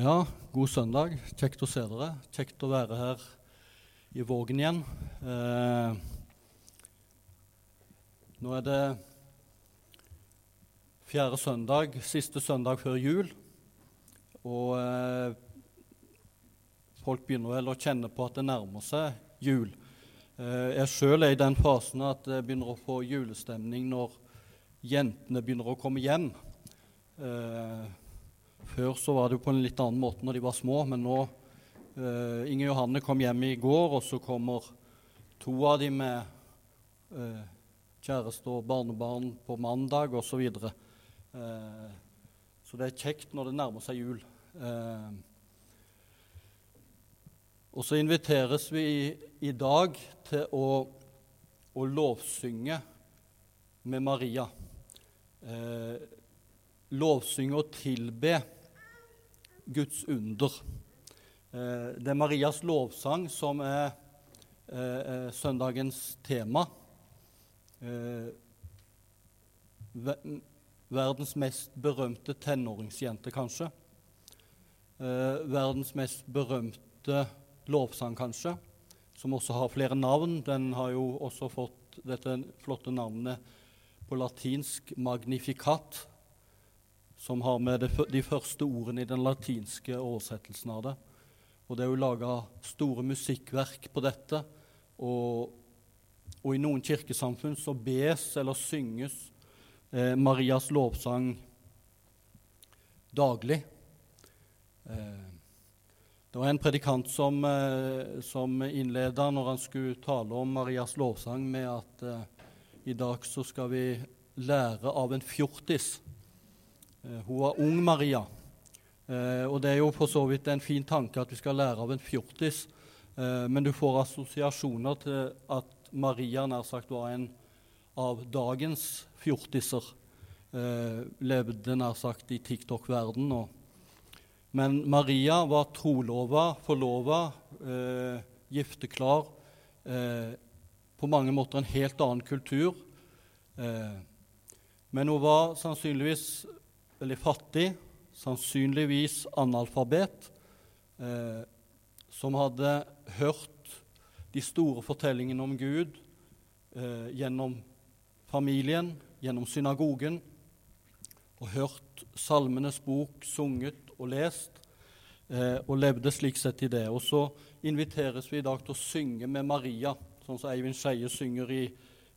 Ja, god søndag. Kjekt å se dere. Kjekt å være her i Vågen igjen. Eh, nå er det fjerde søndag, siste søndag før jul. Og eh, folk begynner vel å kjenne på at det nærmer seg jul. Eh, jeg sjøl er i den fasen at jeg begynner å få julestemning når jentene begynner å komme hjem. Eh, før så var det jo på en litt annen måte når de var små, men nå uh, Inger Johanne kom hjem i går, og så kommer to av dem med uh, kjæreste og barnebarn på mandag osv. Så, videre. uh, så det er kjekt når det nærmer seg jul. Uh, og så inviteres vi i, i dag til å, å, lovsynge med Maria. lovsynge og tilbe Guds under. Eh, det er Marias lovsang som er eh, eh, søndagens tema. Verdens mest berømte tenåringsjente, kanskje. Verdens mest berømte lovsang, kanskje, som også har flere navn. Den har jo også fått dette flotte navnet på latinsk 'magnificat', som har med de første ordene i den latinske oversettelsen av det. Og det er jo laga store musikkverk på dette. Og, og, i noen kirkesamfunn så bes eller synges eh, Marias lovsang daglig. Eh, det var en predikant som, eh, som innleda når han skulle tale om Marias lovsang, med at eh, i dag så skal vi lære av en fjortis. Eh, hun var ung Maria. Eh, og det er jo for så vidt en fin tanke at vi skal lære av en fjortis, eh, men du får assosiasjoner til at Maria nær sagt var en av dagens fjortiser. levde nær sagt i TikTok-verdenen. Men Maria var trolova, forlova, gifteklar. På mange måter en helt annen kultur. Men hun var sannsynligvis veldig fattig, sannsynligvis analfabet, eh, som hadde hørt de store fortellingene om Gud eh, gjennom familien, gjennom synagogen, og hørt Salmenes bok sunget og lest, eh, og levde slik sett i det. Og så inviteres vi i dag til å synge med Maria, sånn som Eivind Skeie synger i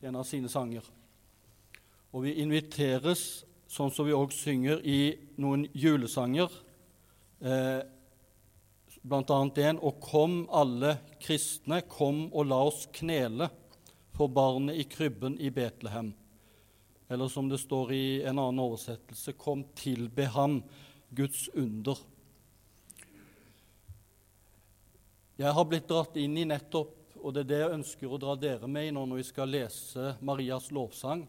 en av sine sanger. Og vi inviteres sånn som vi òg synger i noen julesanger, eh, bl.a. en 'Og kom, alle kristne, kom og la oss knele for barnet i krybben i Betlehem'. Eller som det står i en annen oversettelse 'Kom, tilbe ham, Guds under'. Jeg har blitt dratt inn i nettopp, og det er det jeg ønsker å dra dere med i nå når vi skal lese Marias lovsang.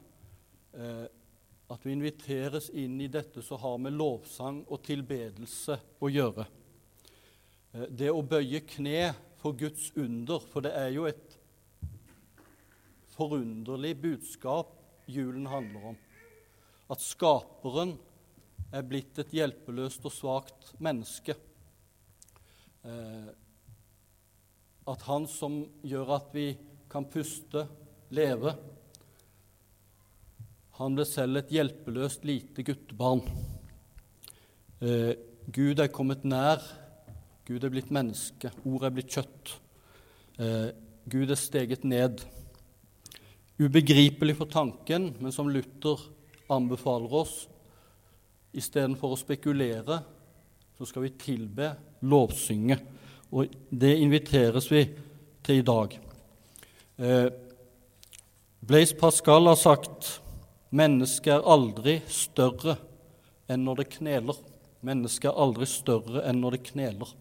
Eh, at vi inviteres inn i dette som har med lovsang og tilbedelse å gjøre. Eh, det å bøye kne for Guds under, for det er jo et forunderlig budskap julen handler om. At Skaperen er blitt et hjelpeløst og svakt menneske. Eh, at Han som gjør at vi kan puste, leve, han ble selv et hjelpeløst lite guttebarn. Eh, Gud er kommet nær. Gud er blitt menneske. Ordet er blitt kjøtt. Eh, Gud er steget ned. Ubegripelig for tanken, men som Luther anbefaler oss Istedenfor å spekulere, så skal vi tilbe, lovsynge. Og det inviteres vi til i dag. Eh, Blaise Pascal har sagt Mennesket er aldri større enn når det kneler. Mennesket er aldri større enn når det kneler.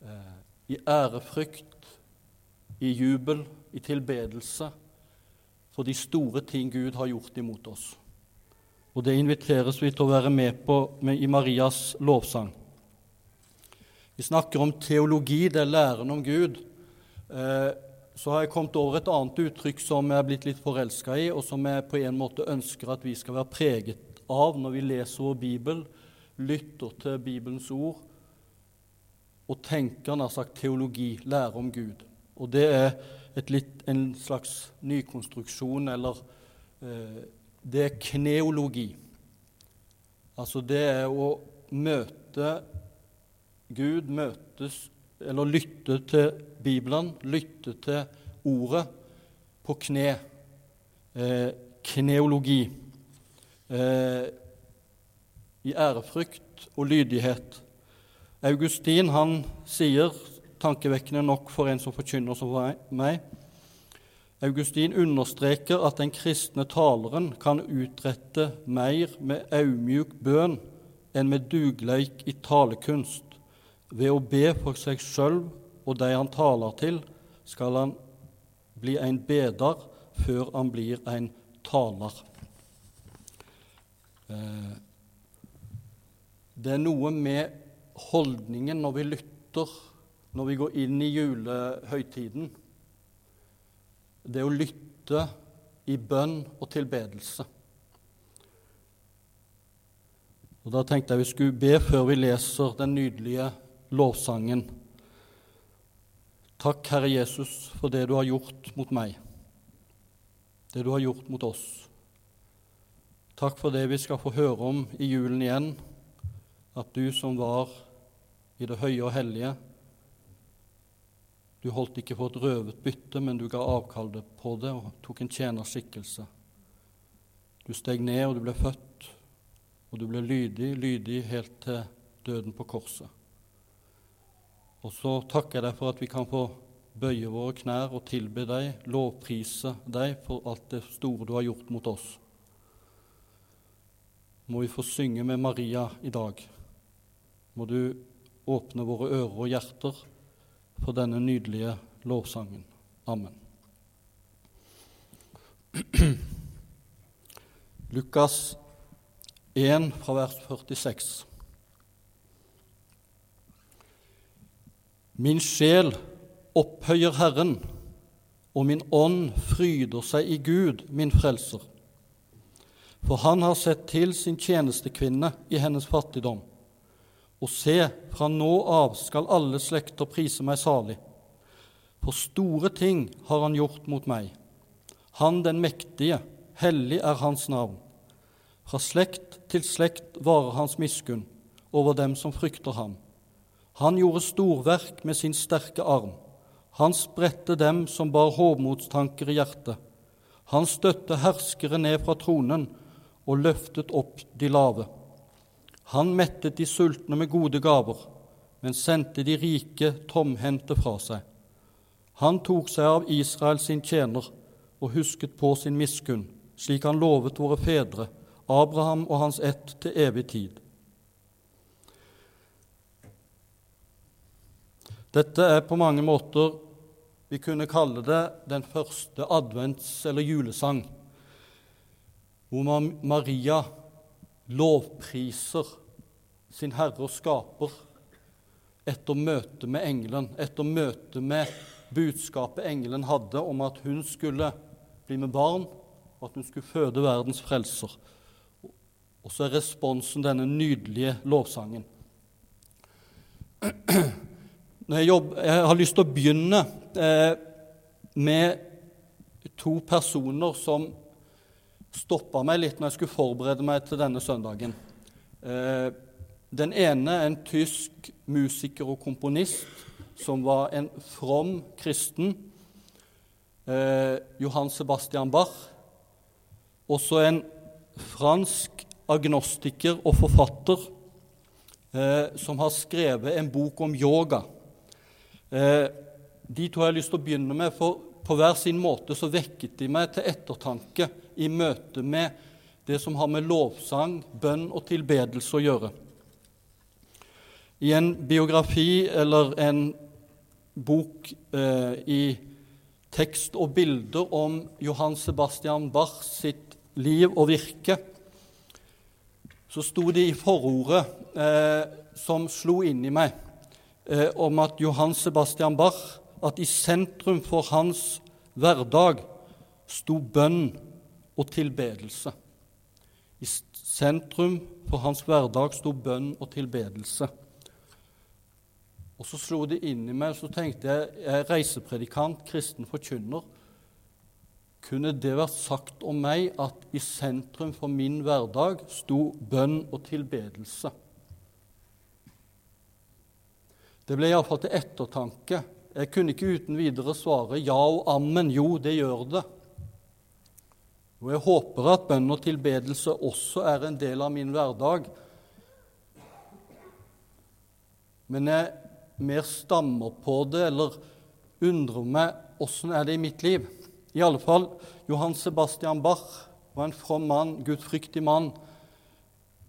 Eh, I ærefrykt, i jubel, i tilbedelse for de store ting Gud har gjort imot oss. Og Det inviteres vi til å være med på med, i Marias lovsang. Vi snakker om teologi, det er læren om Gud. Eh, så har jeg kommet over et annet uttrykk som jeg er blitt litt forelska i, og som jeg på en måte ønsker at vi skal være preget av når vi leser vår bibel, lytter til Bibelens ord og tenker nær sagt teologi, lære om Gud. Og det er litt, en slags nykonstruksjon, eller eh, det er kneologi. Altså det er å møte Gud, møtes eller lytte til Bibelen, lytte til Ordet på kne. Eh, kneologi. Eh, I ærefrykt og lydighet. Augustin han sier, tankevekkende nok for en som forkynner som meg Augustin understreker at den kristne taleren kan utrette mer med audmjuk bønn enn med dugleik i talekunst. Ved å be for seg sjøl og de han taler til, skal han bli en beder før han blir en taler. Eh, det er noe med holdningen når vi lytter, når vi går inn i julehøytiden. Det å lytte i bønn og tilbedelse. Og Da tenkte jeg vi skulle be før vi leser den nydelige lovsangen. Takk, Herre Jesus, for det du har gjort mot meg, det du har gjort mot oss. Takk for det vi skal få høre om i julen igjen, at du som var i det høye og hellige. Du holdt ikke for et røvet bytte, men du ga avkall på det og tok en tjenerskikkelse. Du steg ned, og du ble født, og du ble lydig, lydig helt til døden på korset. Og så takker jeg deg for at vi kan få bøye våre knær og tilbe deg, lovprise deg for alt det store du har gjort mot oss. Må vi få synge med Maria i dag. Må du åpne våre ører og hjerter for denne nydelige lovsangen. Amen. Lukas 1 fra vers 46. Min sjel opphøyer Herren, og min ånd fryder seg i Gud, min frelser. For han har sett til sin tjenestekvinne i hennes fattigdom. Og se, fra nå av skal alle slekter prise meg salig. For store ting har han gjort mot meg. Han den mektige, hellig er hans navn. Fra slekt til slekt varer hans miskunn over dem som frykter ham. Han gjorde storverk med sin sterke arm. Han spredte dem som bar hovmodstanker i hjertet. Han støtte herskere ned fra tronen og løftet opp de lave. Han mettet de sultne med gode gaver, men sendte de rike tomhendte fra seg. Han tok seg av Israel sin tjener og husket på sin miskunn, slik han lovet våre fedre, Abraham og hans ett til evig tid. Dette er på mange måter vi kunne kalle det den første advents- eller julesang, hvor Maria lovpriser sin Herre og Skaper etter møtet med engelen, etter møtet med budskapet engelen hadde om at hun skulle bli med barn, og at hun skulle føde verdens frelser. Og så er responsen denne nydelige lovsangen. Jeg, jobber, jeg, har lyst til å begynne eh, med to personer som stoppa meg litt når jeg skulle forberede meg til denne søndagen. Eh, den ene er en tysk musiker og komponist som var en from kristen. Eh, Johan Sebastian Bach. Også en fransk agnostiker og forfatter eh, som har skrevet en bok om yoga. Eh, de to har jeg lyst til å begynne med, for på hver sin måte så vekket de meg til ettertanke i møte med det som har med lovsang, bønn og tilbedelse å gjøre. I en biografi eller en bok eh, i tekst og bilder om Johan Sebastian Bach sitt liv og virke, så sto det i forordet eh, som slo inn i meg, eh, om at Johan Sebastian Bach at i sentrum for hans hverdag sto bønn og tilbedelse. I sentrum for hans hverdag sto bønn og tilbedelse. Og så slo det inn i meg, så tenkte jeg jeg er reisepredikant, kristen forkynner. Kunne det vært sagt om meg at i sentrum for min hverdag sto bønn og tilbedelse? Det ble iallfall til ettertanke. Jeg kunne ikke uten videre svare ja og ammen. Jo, det gjør det. Og jeg håper at bønn og tilbedelse også er en del av min hverdag. Men jeg mer stammer på det, eller undrer meg åssen er det i mitt liv. I alle fall Johan Sebastian Bach var en from mann, gudfryktig mann,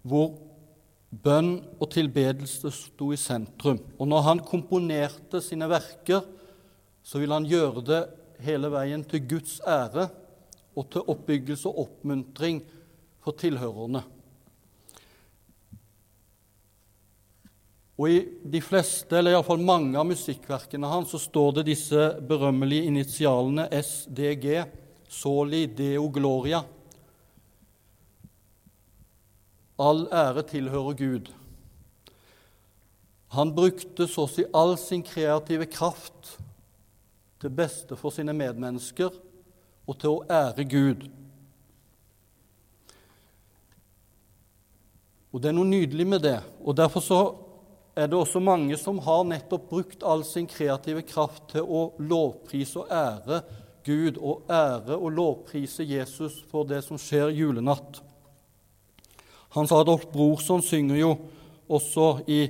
hvor Bønn og tilbedelse sto i sentrum. Og når han komponerte sine verker, så ville han gjøre det hele veien til Guds ære og til oppbyggelse og oppmuntring for tilhørerne. Og I de fleste, eller iallfall mange av musikkverkene hans så står det disse berømmelige initialene SDG, Soli Deo Gloria. All ære tilhører Gud. Han brukte så å si all sin kreative kraft til beste for sine medmennesker og til å ære Gud. Og Det er noe nydelig med det. og Derfor så er det også mange som har nettopp brukt all sin kreative kraft til å lovprise og ære Gud, og ære og lovprise Jesus for det som skjer julenatt. Hans Adolf Brorson synger jo også i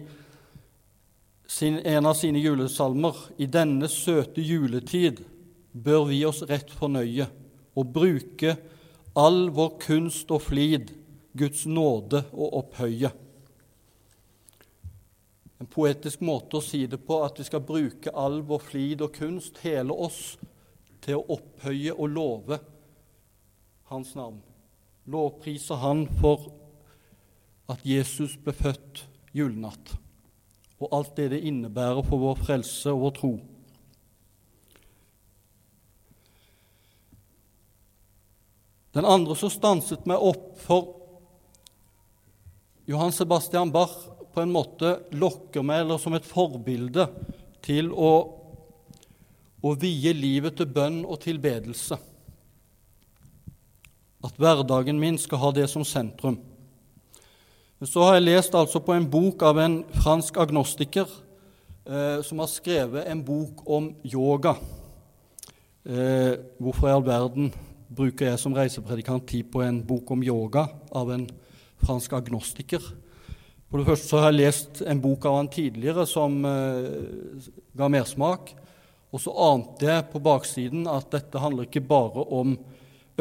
sin, en av sine julesalmer I denne søte juletid bør vi oss rett fornøye og bruke all vår kunst og flid, Guds nåde å opphøye. En poetisk måte å si det på at vi skal bruke all vår flid og kunst, hele oss, til å opphøye og love Hans navn. Lovpriser Han for at Jesus ble født julenatt, og alt det det innebærer for vår frelse og vår tro. Den andre som stanset meg opp for Johan Sebastian Bach på en måte lokker meg, eller som et forbilde, til å, å vie livet til bønn og tilbedelse. At hverdagen min skal ha det som sentrum. Så har jeg lest altså på en bok av en fransk agnostiker eh, som har skrevet en bok om yoga. Eh, hvorfor i all verden bruker jeg som reisepredikant tid på en bok om yoga av en fransk agnostiker? For det første så har jeg lest en bok av han tidligere som eh, ga mersmak. Og så ante jeg på baksiden at dette handler ikke bare om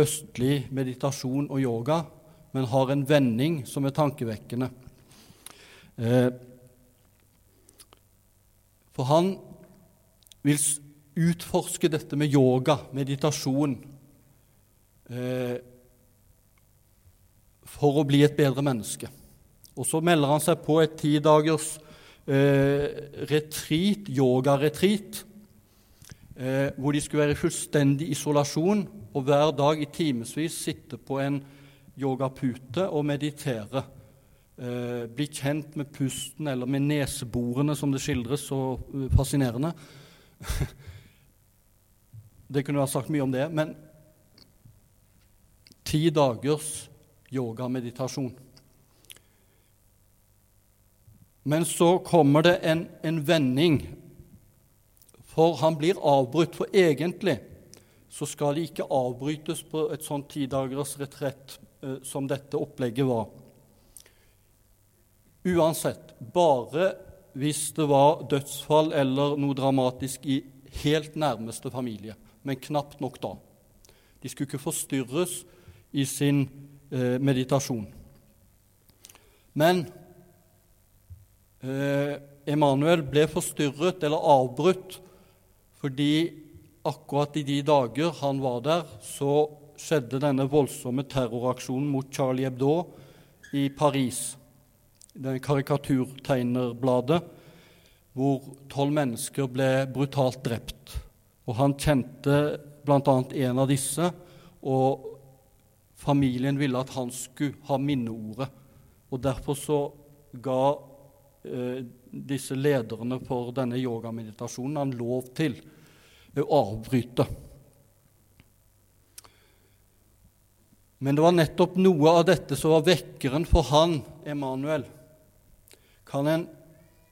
østlig meditasjon og yoga, men har en vending som er tankevekkende. Eh, for han vil utforske dette med yoga, meditasjon, eh, for å bli et bedre menneske. Og så melder han seg på et tidagers eh, retreat, yogaretreat, hvor de skulle være i fullstendig isolasjon og hver dag i timevis sitte på en yogapute og meditere. Eh, bli kjent med pusten eller med neseborene, som det skildres så uh, fascinerende. det kunne vært sagt mye om det, men ti dagers yogameditasjon. Men så kommer det en, en vending, for han blir avbrutt. For egentlig så skal de ikke avbrytes på et sånt tidagers retrett Eh, som dette opplegget var. Uansett, bare hvis det var dødsfall eller noe dramatisk i helt nærmeste familie, men knapt nok da. De skulle ikke forstyrres i sin eh, meditasjon. Men eh, Emanuel ble forstyrret eller avbrutt fordi akkurat i de dager han var der, så skjedde denne voldsomme terroraksjonen mot Charlie Hebdo i Paris, det karikaturtegnerbladet, hvor tolv mennesker ble brutalt drept. Og han kjente bl.a. en av disse og familien ville at han skulle ha minneordet. Og derfor så ga eh, disse lederne for denne yogameditasjonen han lov til å avbryte. Men det var nettopp noe av dette som var vekkeren for han, Emanuel. Kan en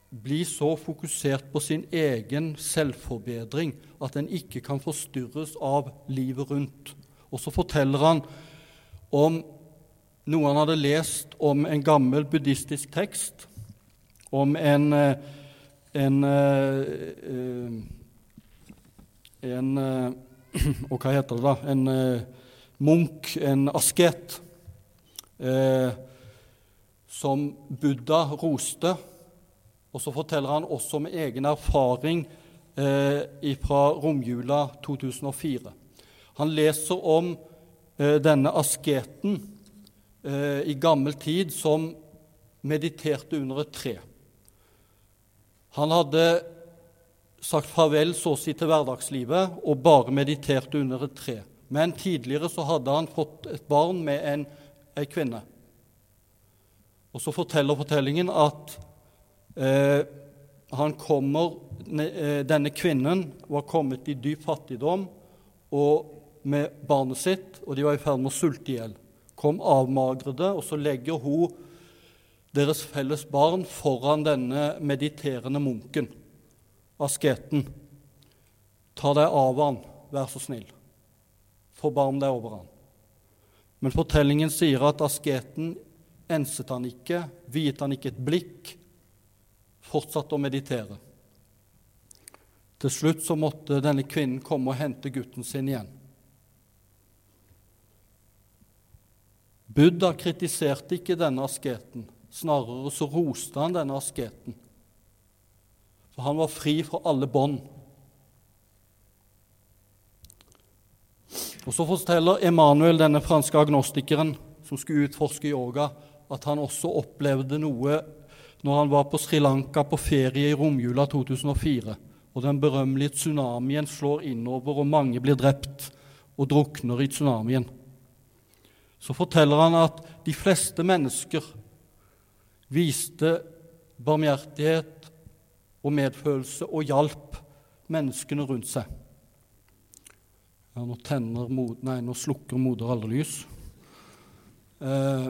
bli så fokusert på sin egen selvforbedring at en ikke kan forstyrres av livet rundt? Og så forteller han om noe han hadde lest om en gammel buddhistisk tekst, om en, eh, en, eh, eh, en, en Og hva heter det, da? En munk, en asket, eh, som Buddha roste. Og så forteller han også med egen erfaring eh, fra romjula 2004. Han leser om eh, denne asketen eh, i gammel tid som mediterte under et tre. Han hadde sagt farvel så å si til hverdagslivet og bare mediterte under et tre. Men tidligere så hadde han fått et barn med en, en kvinne. Og så forteller fortellingen at eh, han kommer, eh, denne kvinnen var kommet i dyp fattigdom og med barnet sitt, og de var i ferd med å sulte i hjel. Kom avmagrede, og så legger hun deres felles barn foran denne mediterende munken, asketen. Ta deg av han, vær så snill. Forbarm deg over han. Men fortellingen sier at asketen enset han ikke, viet han ikke et blikk, fortsatte å meditere. Til slutt så måtte denne kvinnen komme og hente gutten sin igjen. Buddha kritiserte ikke denne asketen, snarere så roste han denne asketen. For han var fri fra alle bånd. Og Så forteller Emanuel, denne franske agnostikeren som skulle utforske yoga, at han også opplevde noe når han var på Sri Lanka på ferie i romjula 2004, og den berømmelige tsunamien slår innover, og mange blir drept og drukner i tsunamien. Så forteller han at de fleste mennesker viste barmhjertighet og medfølelse og hjalp menneskene rundt seg. Ja, nå, tenner, nei, nå slukker moder alle lys. Eh,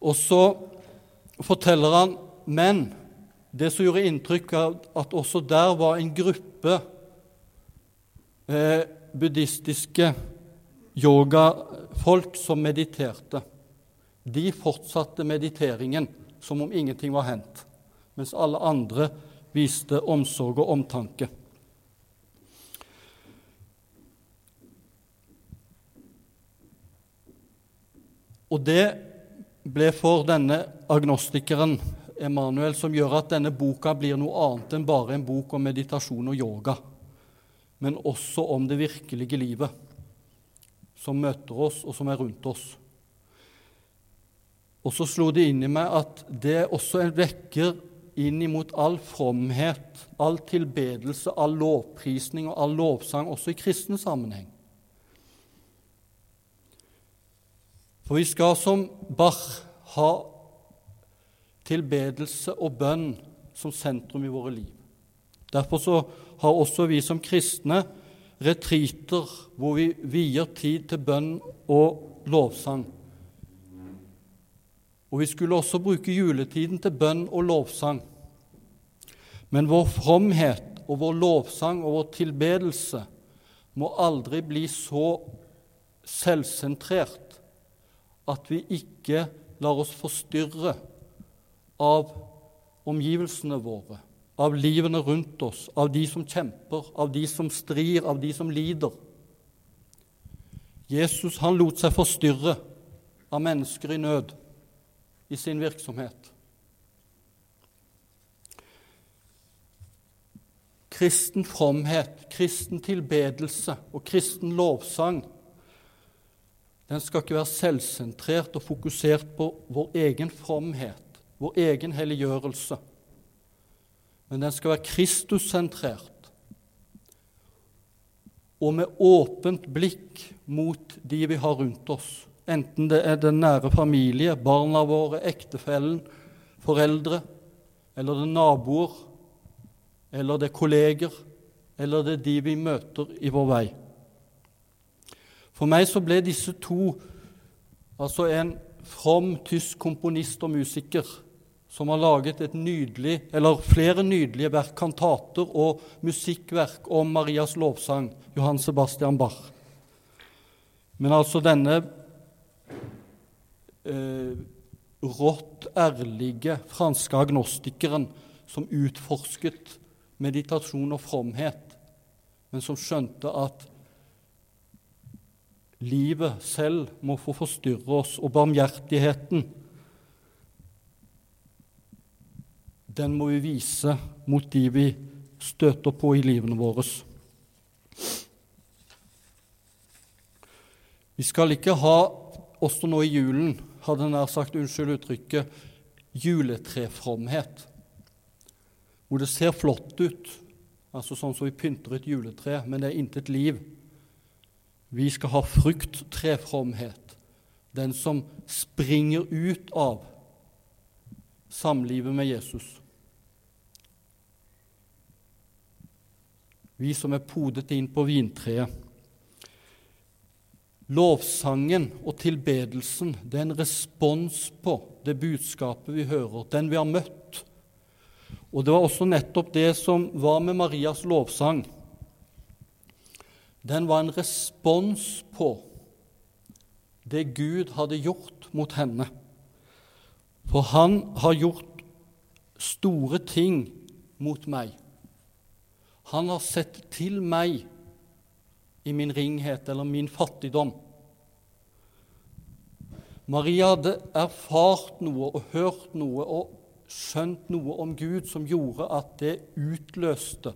og så forteller han Men det som gjorde inntrykk, av at også der var en gruppe eh, buddhistiske yogafolk som mediterte. De fortsatte mediteringen som om ingenting var hendt, mens alle andre viste omsorg og omtanke. Og det ble for denne agnostikeren Emanuel som gjør at denne boka blir noe annet enn bare en bok om meditasjon og yoga, men også om det virkelige livet som møter oss, og som er rundt oss. Og så slo det inn i meg at det også vekker inn imot all fromhet, all tilbedelse, all lovprisning og all lovsang, også i kristen sammenheng. For vi skal som Bach ha tilbedelse og bønn som sentrum i våre liv. Derfor så har også vi som kristne retriter hvor vi vier tid til bønn og lovsang. Og vi skulle også bruke juletiden til bønn og lovsang. Men vår fromhet og vår lovsang og vår tilbedelse må aldri bli så selvsentrert at vi ikke lar oss forstyrre av omgivelsene våre, av livene rundt oss, av de som kjemper, av de som strir, av de som lider. Jesus han lot seg forstyrre av mennesker i nød i sin virksomhet. Kristen fromhet, kristen tilbedelse og kristen lovsang den skal ikke være selvsentrert og fokusert på vår egen fromhet, vår egen helliggjørelse. Men den skal være Kristus-sentrert. og med åpent blikk mot de vi har rundt oss, enten det er den nære familie, barna våre, ektefellen, foreldre, eller det er naboer, eller det er kolleger, eller det er de vi møter i vår vei. For meg så ble disse to, altså en from tysk komponist og musiker, som har laget et nydelig, eller flere nydelige verk, kantater og musikkverk om Marias lovsang, Johan Sebastian Bach. Men altså denne eh, rått ærlige franske agnostikeren som utforsket meditasjon og fromhet, men som skjønte at livet selv må få forstyrre oss, og barmhjertigheten den må vi vise mot de vi støter på i livene våre. Vi skal ikke ha, også nå i julen, hadde nær sagt, unnskyld uttrykket, juletrefromhet, hvor det ser flott ut, altså sånn som vi pynter et juletre, men det er intet liv. Vi skal ha frukttrefromhet, den som springer ut av samlivet med Jesus. Vi som er podet inn på vintreet. Lovsangen og tilbedelsen det er en respons på det budskapet vi hører, den vi har møtt. Og det var også nettopp det som var med Marias lovsang. Den var en respons på det Gud hadde gjort mot henne. For han har gjort store ting mot meg. Han har sett til meg i min ringhet eller min fattigdom. Maria hadde erfart noe og hørt noe og skjønt noe om Gud som gjorde at det utløste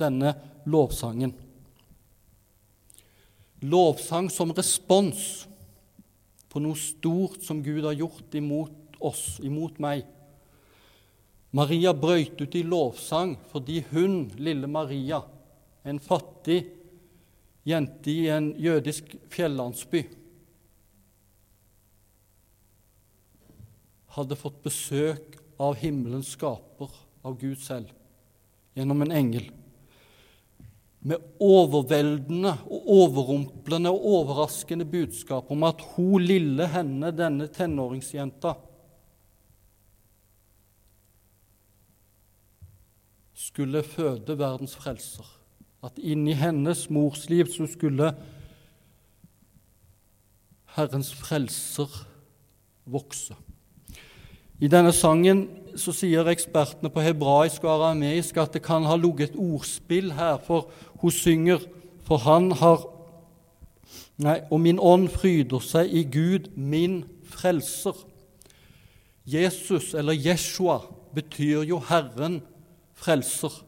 denne lovsangen. Lovsang som respons på noe stort som Gud har gjort imot oss, imot meg. Maria brøyt ut i lovsang fordi hun, lille Maria, en fattig jente i en jødisk fjellandsby, hadde fått besøk av himmelens skaper, av Gud selv, gjennom en engel. Med overveldende og overrumplende og overraskende budskap om at hun lille henne, denne tenåringsjenta, skulle føde verdens frelser. At inni hennes mors liv så skulle Herrens frelser vokse. I denne sangen så sier ekspertene på hebraisk og arameisk at det kan ha ligget et ordspill her, for hun synger For han har Nei, og min ånd fryder seg i Gud, min frelser. Jesus, eller Jeshua, betyr jo Herren frelser.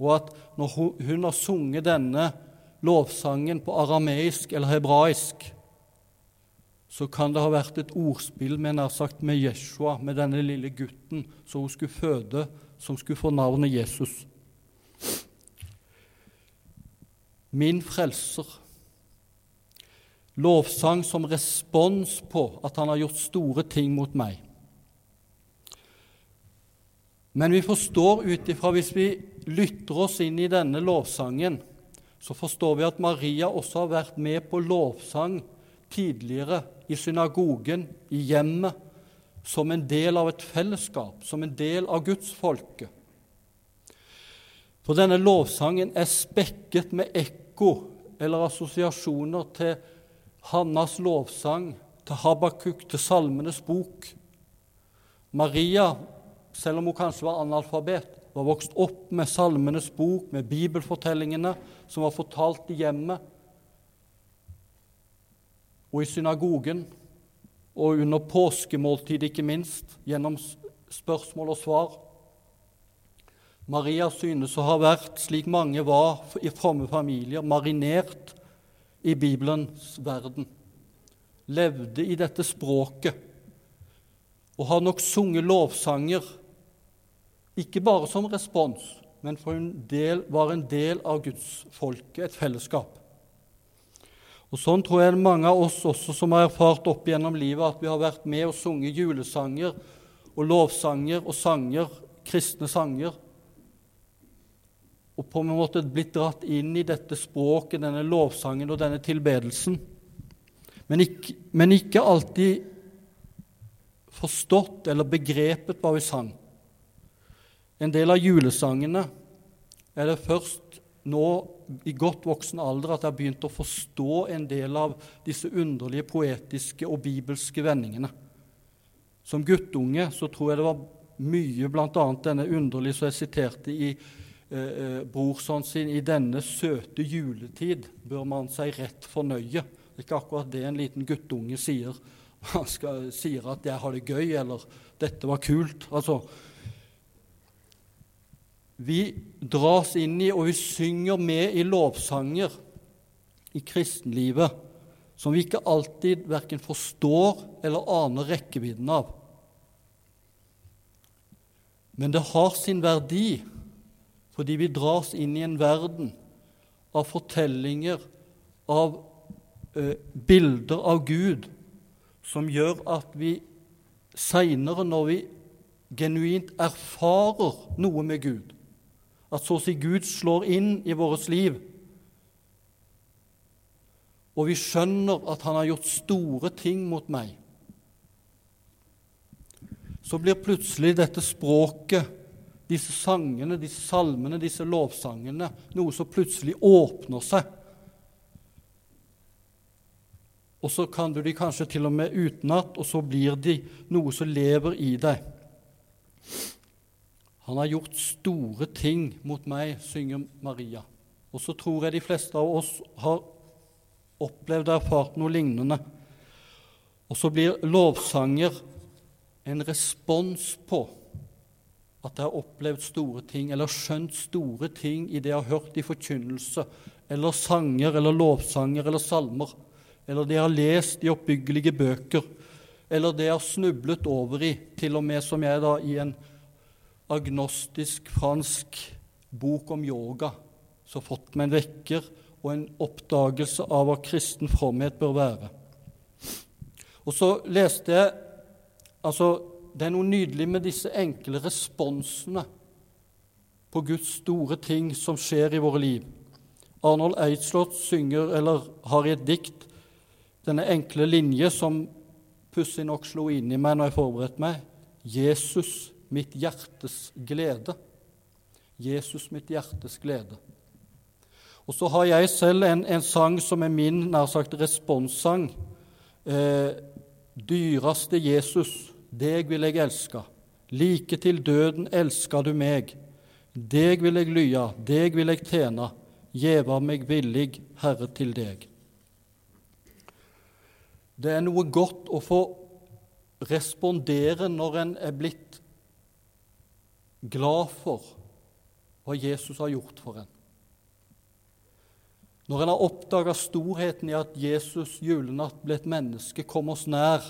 Og at når hun har sunget denne lovsangen på arameisk eller hebraisk, så kan det ha vært et ordspill med, nær sagt, med Jeshua, med denne lille gutten som hun skulle føde, som skulle få navnet Jesus. Min frelser. Lovsang som respons på at han har gjort store ting mot meg. Men vi forstår ut ifra, hvis vi lytter oss inn i denne lovsangen, så forstår vi at Maria også har vært med på lovsang tidligere i synagogen, i hjemmet, som en del av et fellesskap, som en del av gudsfolket. For denne lovsangen er spekket med ekko eller assosiasjoner til Hannas lovsang, til Habakuk, til Salmenes bok. Maria selv om hun kanskje var analfabet, var vokst opp med Salmenes bok, med bibelfortellingene som var fortalt i hjemmet og i synagogen, og under påskemåltid, ikke minst, gjennom spørsmål og svar. Maria synes å ha vært, slik mange var i fromme familier, marinert i Bibelens verden. Levde i dette språket og har nok sunget lovsanger ikke bare som respons, men for en del, var en del av gudsfolket, et fellesskap. Og Sånn tror jeg mange av oss også som har erfart opp gjennom livet at vi har vært med og sunget julesanger og lovsanger og sanger, kristne sanger, og på en måte blitt dratt inn i dette språket, denne lovsangen og denne tilbedelsen, men ikke, men ikke alltid forstått eller begrepet hva vi sang. En del av julesangene er det først nå i godt voksen alder at jeg har begynt å forstå en del av disse underlige poetiske og bibelske vendingene. Som guttunge så tror jeg det var mye, bl.a. denne underlige som jeg siterte i eh, eh, sin I denne søte juletid bør man seg rett fornøye. Det er ikke akkurat det en liten guttunge sier. Han skal, sier at 'jeg har det gøy', eller 'dette var kult'. Altså, vi dras inn i, og vi synger med i lovsanger i kristenlivet som vi ikke alltid verken forstår eller aner rekkevidden av. Men det har sin verdi fordi vi dras inn i en verden av fortellinger, av eh, bilder av Gud, som gjør at vi seinere, når vi genuint erfarer noe med Gud, at så å si Gud slår inn i vårt liv, og vi skjønner at han har gjort store ting mot meg, så blir plutselig dette språket, disse sangene, disse salmene, disse lovsangene, noe som plutselig åpner seg. Og så kan du de kanskje til og med utenat, og så blir de noe som lever i deg. Han har gjort store ting mot meg, synger Maria. Og så tror jeg de fleste av oss har opplevd og erfart noe lignende. Og så blir lovsanger en respons på at jeg har opplevd store ting, eller skjønt store ting i det jeg har hørt i forkynnelse, eller sanger, eller lovsanger, eller salmer, eller det jeg har lest i oppbyggelige bøker, eller det jeg har snublet over i, til og med som jeg da i en agnostisk fransk bok om yoga så fått meg en vekker og en oppdagelse av hva kristen fromhet bør være. Og så leste jeg altså, Det er noe nydelig med disse enkle responsene på Guds store ting som skjer i våre liv. Arnold Eidslott synger, eller har i et dikt, denne enkle linje som pussig nok slo inn i meg når jeg forberedte meg. Jesus mitt hjertes glede. Jesus, mitt hjertes glede. Og så har jeg selv en, en sang som er min nær sagt responssang. Eh, dyraste Jesus, deg vil jeg elske. Like til døden elsker du meg. Deg vil jeg lya, deg vil jeg tjene. Gjeva meg villig, Herre, til deg. Det er noe godt å få respondere når en er blitt glad for hva Jesus har gjort for en. Når en har oppdaga storheten i at Jesus julenatt ble et menneske, kom oss nær.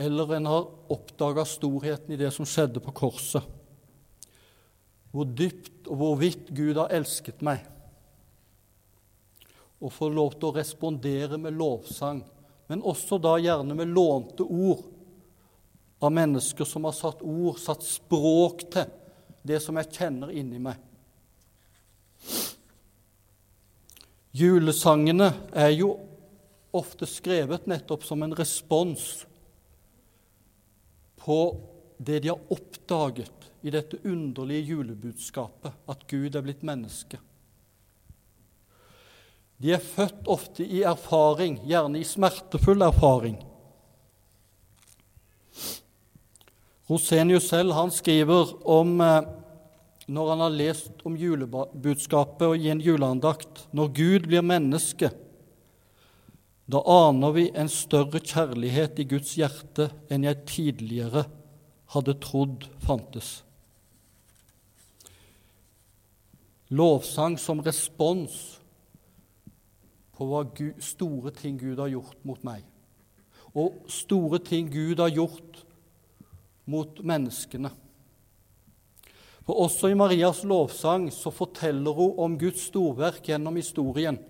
Eller en har oppdaga storheten i det som skjedde på korset. Hvor dypt og hvor vidt Gud har elsket meg. Og få lov til å respondere med lovsang, men også da gjerne med lånte ord av mennesker som har satt ord, satt språk til det som jeg kjenner inni meg. Julesangene er jo ofte skrevet nettopp som en respons på det de har oppdaget i dette underlige julebudskapet, at Gud er blitt menneske. De er født ofte i erfaring, gjerne i smertefull erfaring. Rosenius selv han skriver om eh, når han har lest om julebudskapet og i en juleandakt Når Gud blir menneske, da aner vi en større kjærlighet i Guds hjerte enn jeg tidligere hadde trodd fantes. Lovsang som respons på hva Gud, store ting Gud har gjort mot meg. Og store ting Gud har gjort mot menneskene. For også i Marias lovsang så forteller hun om Guds storverk gjennom historien.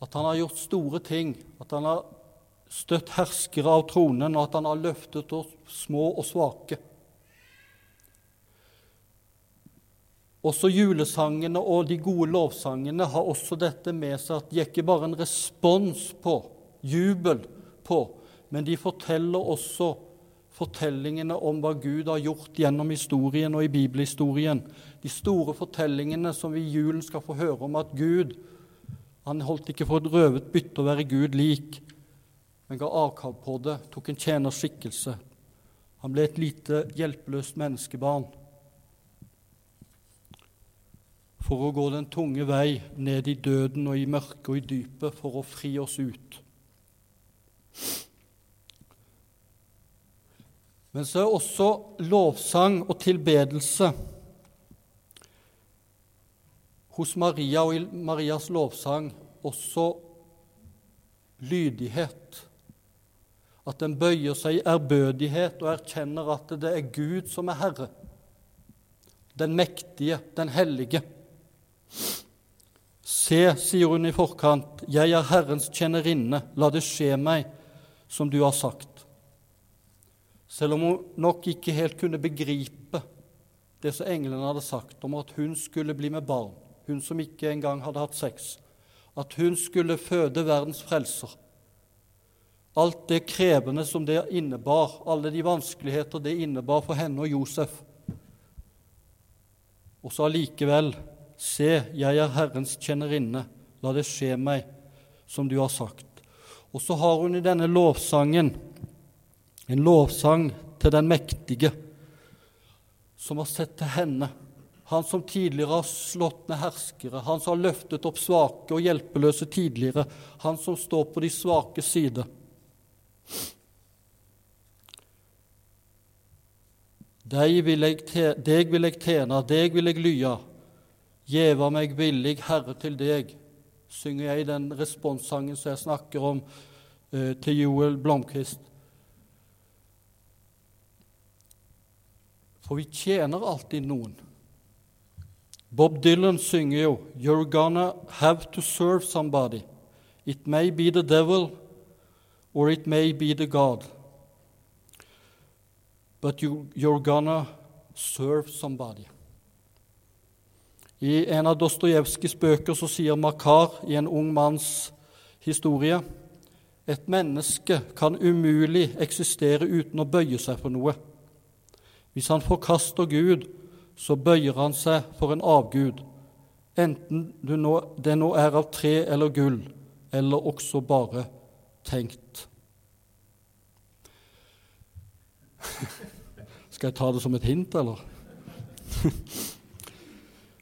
At han har gjort store ting, at han har støtt herskere av tronen, og at han har løftet oss små og svake. Også julesangene og de gode lovsangene har også dette med seg at de er ikke bare en respons på, jubel på, men de forteller også fortellingene om hva Gud har gjort gjennom historien og i bibelhistorien. De store fortellingene som vi i julen skal få høre om at Gud han holdt ikke for et røvet bytte å være Gud lik, men ga avkall på det, tok en tjeners skikkelse. Han ble et lite hjelpeløst menneskebarn for å gå den tunge vei ned i døden og i mørket og i dypet for å fri oss ut. Men så er også lovsang og tilbedelse hos Maria og i Marias lovsang også lydighet. At den bøyer seg i ærbødighet og erkjenner at det er Gud som er Herre. Den mektige, den hellige. Se, sier hun i forkant, jeg er Herrens tjenerinne, la det skje meg som du har sagt. Selv om hun nok ikke helt kunne begripe det som englene hadde sagt om at hun skulle bli med barn, hun som ikke engang hadde hatt sex, at hun skulle føde verdens frelser. Alt det krevende som det innebar, alle de vanskeligheter det innebar for henne og Josef. Og så allikevel Se, jeg er Herrens tjenerinne, la det skje meg som du har sagt. Og så har hun i denne lovsangen en lovsang til den mektige, som har sett til henne. Han som tidligere har slått ned herskere, han som har løftet opp svake og hjelpeløse tidligere, han som står på de svake side. Deg vil jeg, deg vil jeg tjene, deg vil jeg lya, Gjeva meg villig, Herre, til deg, synger jeg i den responssangen som jeg snakker om eh, til Joel Blomkvist. For vi tjener alltid noen. Bob Dylan synger jo 'You're gonna have to serve somebody'. It may be the devil, or it may be the God. But you, you're gonna serve somebody. I en av Dostojevskijs bøker så sier Makar i en ung manns historie et menneske kan umulig eksistere uten å bøye seg for noe. Hvis han forkaster Gud, så bøyer han seg for en avgud, enten det nå er av tre eller gull, eller også bare tenkt. Skal jeg ta det som et hint, eller?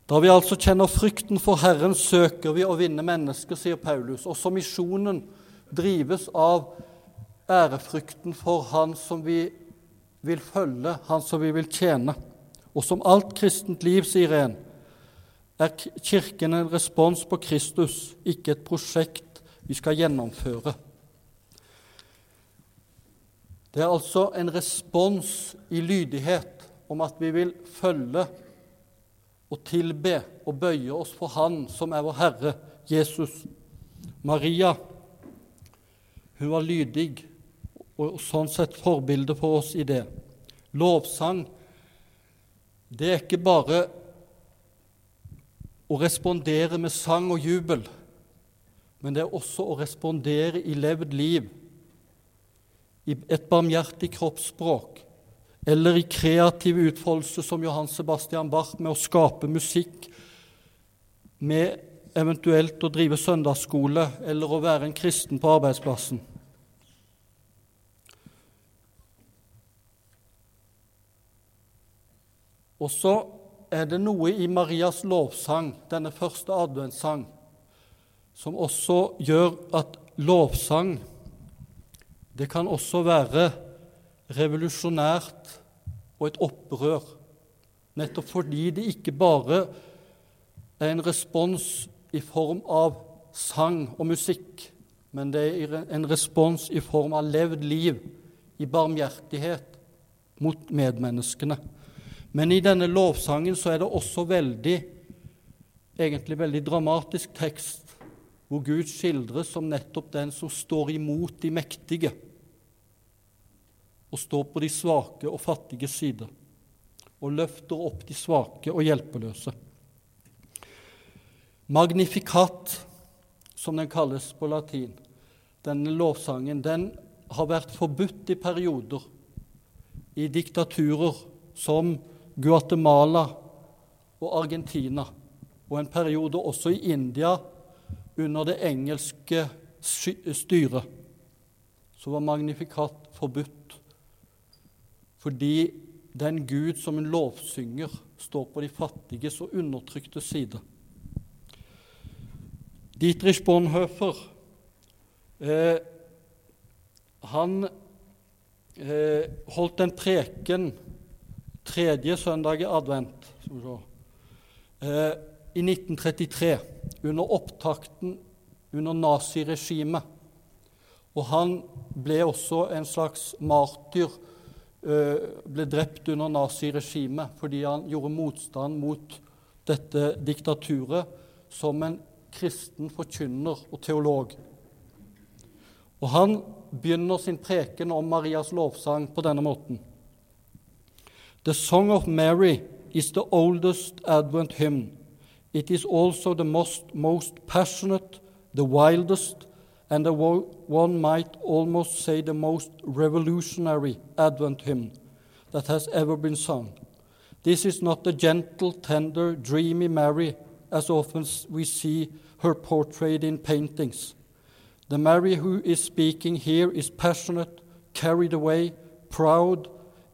Da vi altså kjenner frykten for Herren, søker vi å vinne mennesker, sier Paulus. Også misjonen drives av ærefrykten for Han som vi vil følge, Han som vi vil tjene. Og som alt kristent liv, sier en, er Kirken en respons på Kristus, ikke et prosjekt vi skal gjennomføre. Det er altså en respons i lydighet om at vi vil følge og tilbe og bøye oss for Han som er vår Herre, Jesus. Maria hun var lydig og sånn sett forbilde for oss i det. Lovsang, det er ikke bare å respondere med sang og jubel, men det er også å respondere i levd liv, i et barmhjertig kroppsspråk, eller i kreativ utfoldelse som Johan Sebastian Bach med å skape musikk, med eventuelt å drive søndagsskole eller å være en kristen på arbeidsplassen. Og så er det noe i Marias lovsang, denne første adventssang, som også gjør at lovsang Det kan også være revolusjonært og et opprør, nettopp fordi det ikke bare er en respons i form av sang og musikk, men det er en respons i form av levd liv, i barmhjertighet, mot medmenneskene. Men i denne lovsangen så er det også veldig, egentlig veldig dramatisk tekst, hvor Gud skildres som nettopp den som står imot de mektige, og står på de svake og fattige sider, og løfter opp de svake og hjelpeløse. Magnificat, som den kalles på latin, denne lovsangen, den har vært forbudt i perioder i diktaturer som Guatemala og Argentina, og en periode også i India under det engelske styret. Så var magnifikat forbudt fordi den Gud som en lovsynger står på de fattiges og undertrykte side. Dietrich Bonhoeffer eh, han eh, holdt en preken tredje søndag i advent eh, i 1933, under opptakten under naziregimet. Og han ble også en slags martyr, eh, ble drept under naziregimet fordi han gjorde motstand mot dette diktaturet som en kristen forkynner og teolog. Og han begynner sin preken om Marias lovsang på denne måten. The Song of Mary is the oldest Advent hymn. It is also the most, most passionate, the wildest, and the one might almost say the most revolutionary Advent hymn that has ever been sung. This is not the gentle, tender, dreamy Mary as often we see her portrayed in paintings. The Mary who is speaking here is passionate, carried away, proud,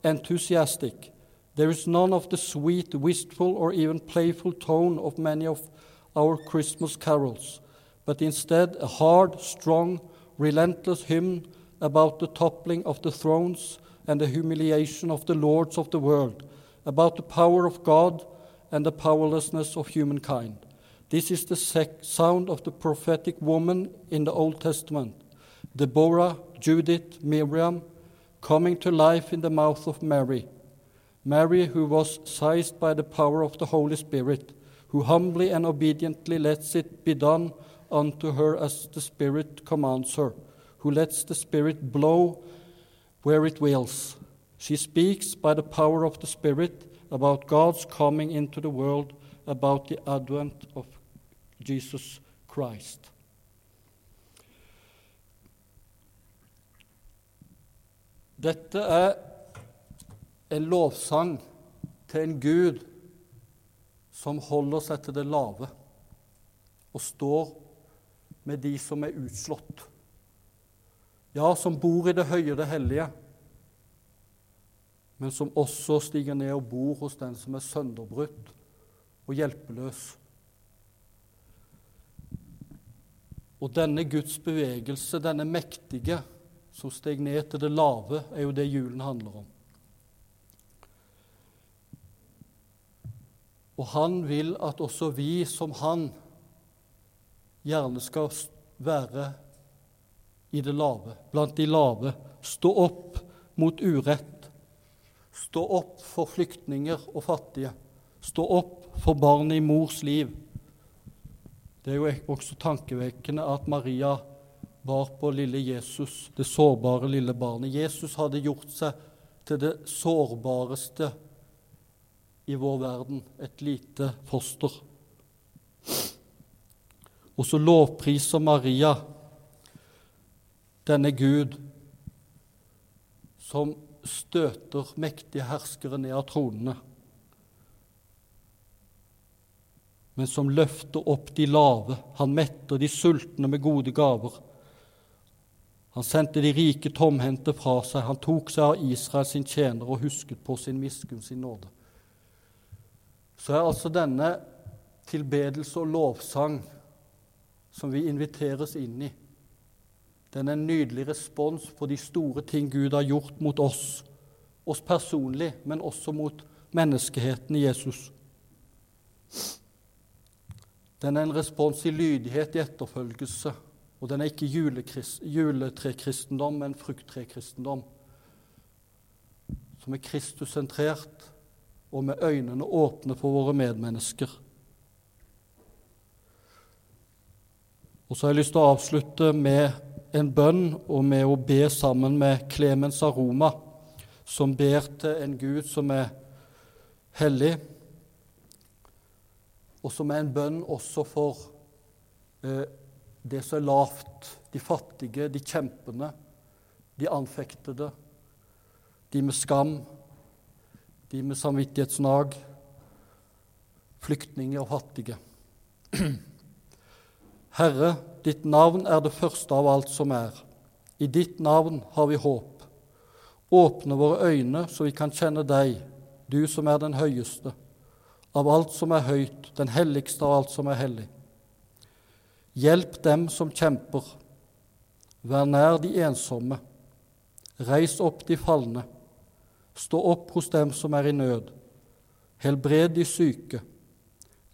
enthusiastic. There is none of the sweet, wistful, or even playful tone of many of our Christmas carols, but instead a hard, strong, relentless hymn about the toppling of the thrones and the humiliation of the lords of the world, about the power of God and the powerlessness of humankind. This is the sound of the prophetic woman in the Old Testament Deborah, Judith, Miriam, coming to life in the mouth of Mary Mary, who was seized by the power of the Holy Spirit, who humbly and obediently lets it be done unto her as the Spirit commands her, who lets the Spirit blow where it wills. She speaks by the power of the Spirit about God's coming into the world, about the advent of Jesus Christ. Dette er en lovsang til en Gud som holder seg til det lave og står med de som er utslått. Ja, som bor i det høye, det hellige, men som også stiger ned og bor hos den som er sønderbrutt og hjelpeløs. Og denne Guds bevegelse, denne mektige som steg ned til det lave, er jo det julen handler om. Og han vil at også vi som han gjerne skal være i det lave, blant de lave. Stå opp mot urett. Stå opp for flyktninger og fattige. Stå opp for barnet i mors liv. Det er jo også tankevekkende at Maria bar på lille Jesus, det sårbare lille barnet. Jesus hadde gjort seg til det sårbareste i vår verden, et lite foster. Og så lovpriser Maria denne Gud som støter mektige herskere ned av tronene, men som løfter opp de lave. Han metter de sultne med gode gaver. Han sendte de rike tomhendte fra seg. Han tok seg av Israel sin tjener og husket på sin miskunn, sin nåde så er altså denne tilbedelse og lovsang som vi inviteres inn i, den er en nydelig respons på de store ting Gud har gjort mot oss, oss personlig, men også mot menneskeheten i Jesus. Den er en respons i lydighet, i etterfølgelse, og den er ikke juletrekristendom, men frukttrekristendom som er Kristus-sentrert, og med øynene åpne for våre medmennesker. Og så har jeg lyst til å avslutte med en bønn og med å be sammen med Klemens Aroma, som ber til en Gud som er hellig, og som er en bønn også for eh, det som er lavt, de fattige, de kjempende, de anfektede, de med skam, de med samvittighetsnag, flyktninger og fattige. Herre, ditt navn er det første av alt som er. I ditt navn har vi håp. Åpne våre øyne så vi kan kjenne deg, du som er den høyeste, av alt som er høyt, den helligste av alt som er hellig. Hjelp dem som kjemper. Vær nær de ensomme. Reis opp de falne. Stå opp hos dem som er i nød. Helbred de syke.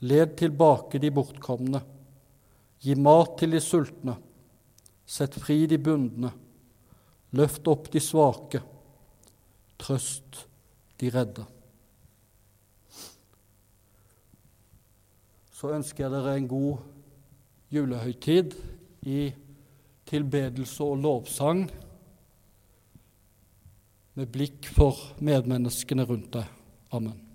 Led tilbake de bortkomne. Gi mat til de sultne. Sett fri de bundne. Løft opp de svake. Trøst de redde. Så ønsker jeg dere en god julehøytid i tilbedelse og lovsang med blikk for medmenneskene rundt deg. Amen.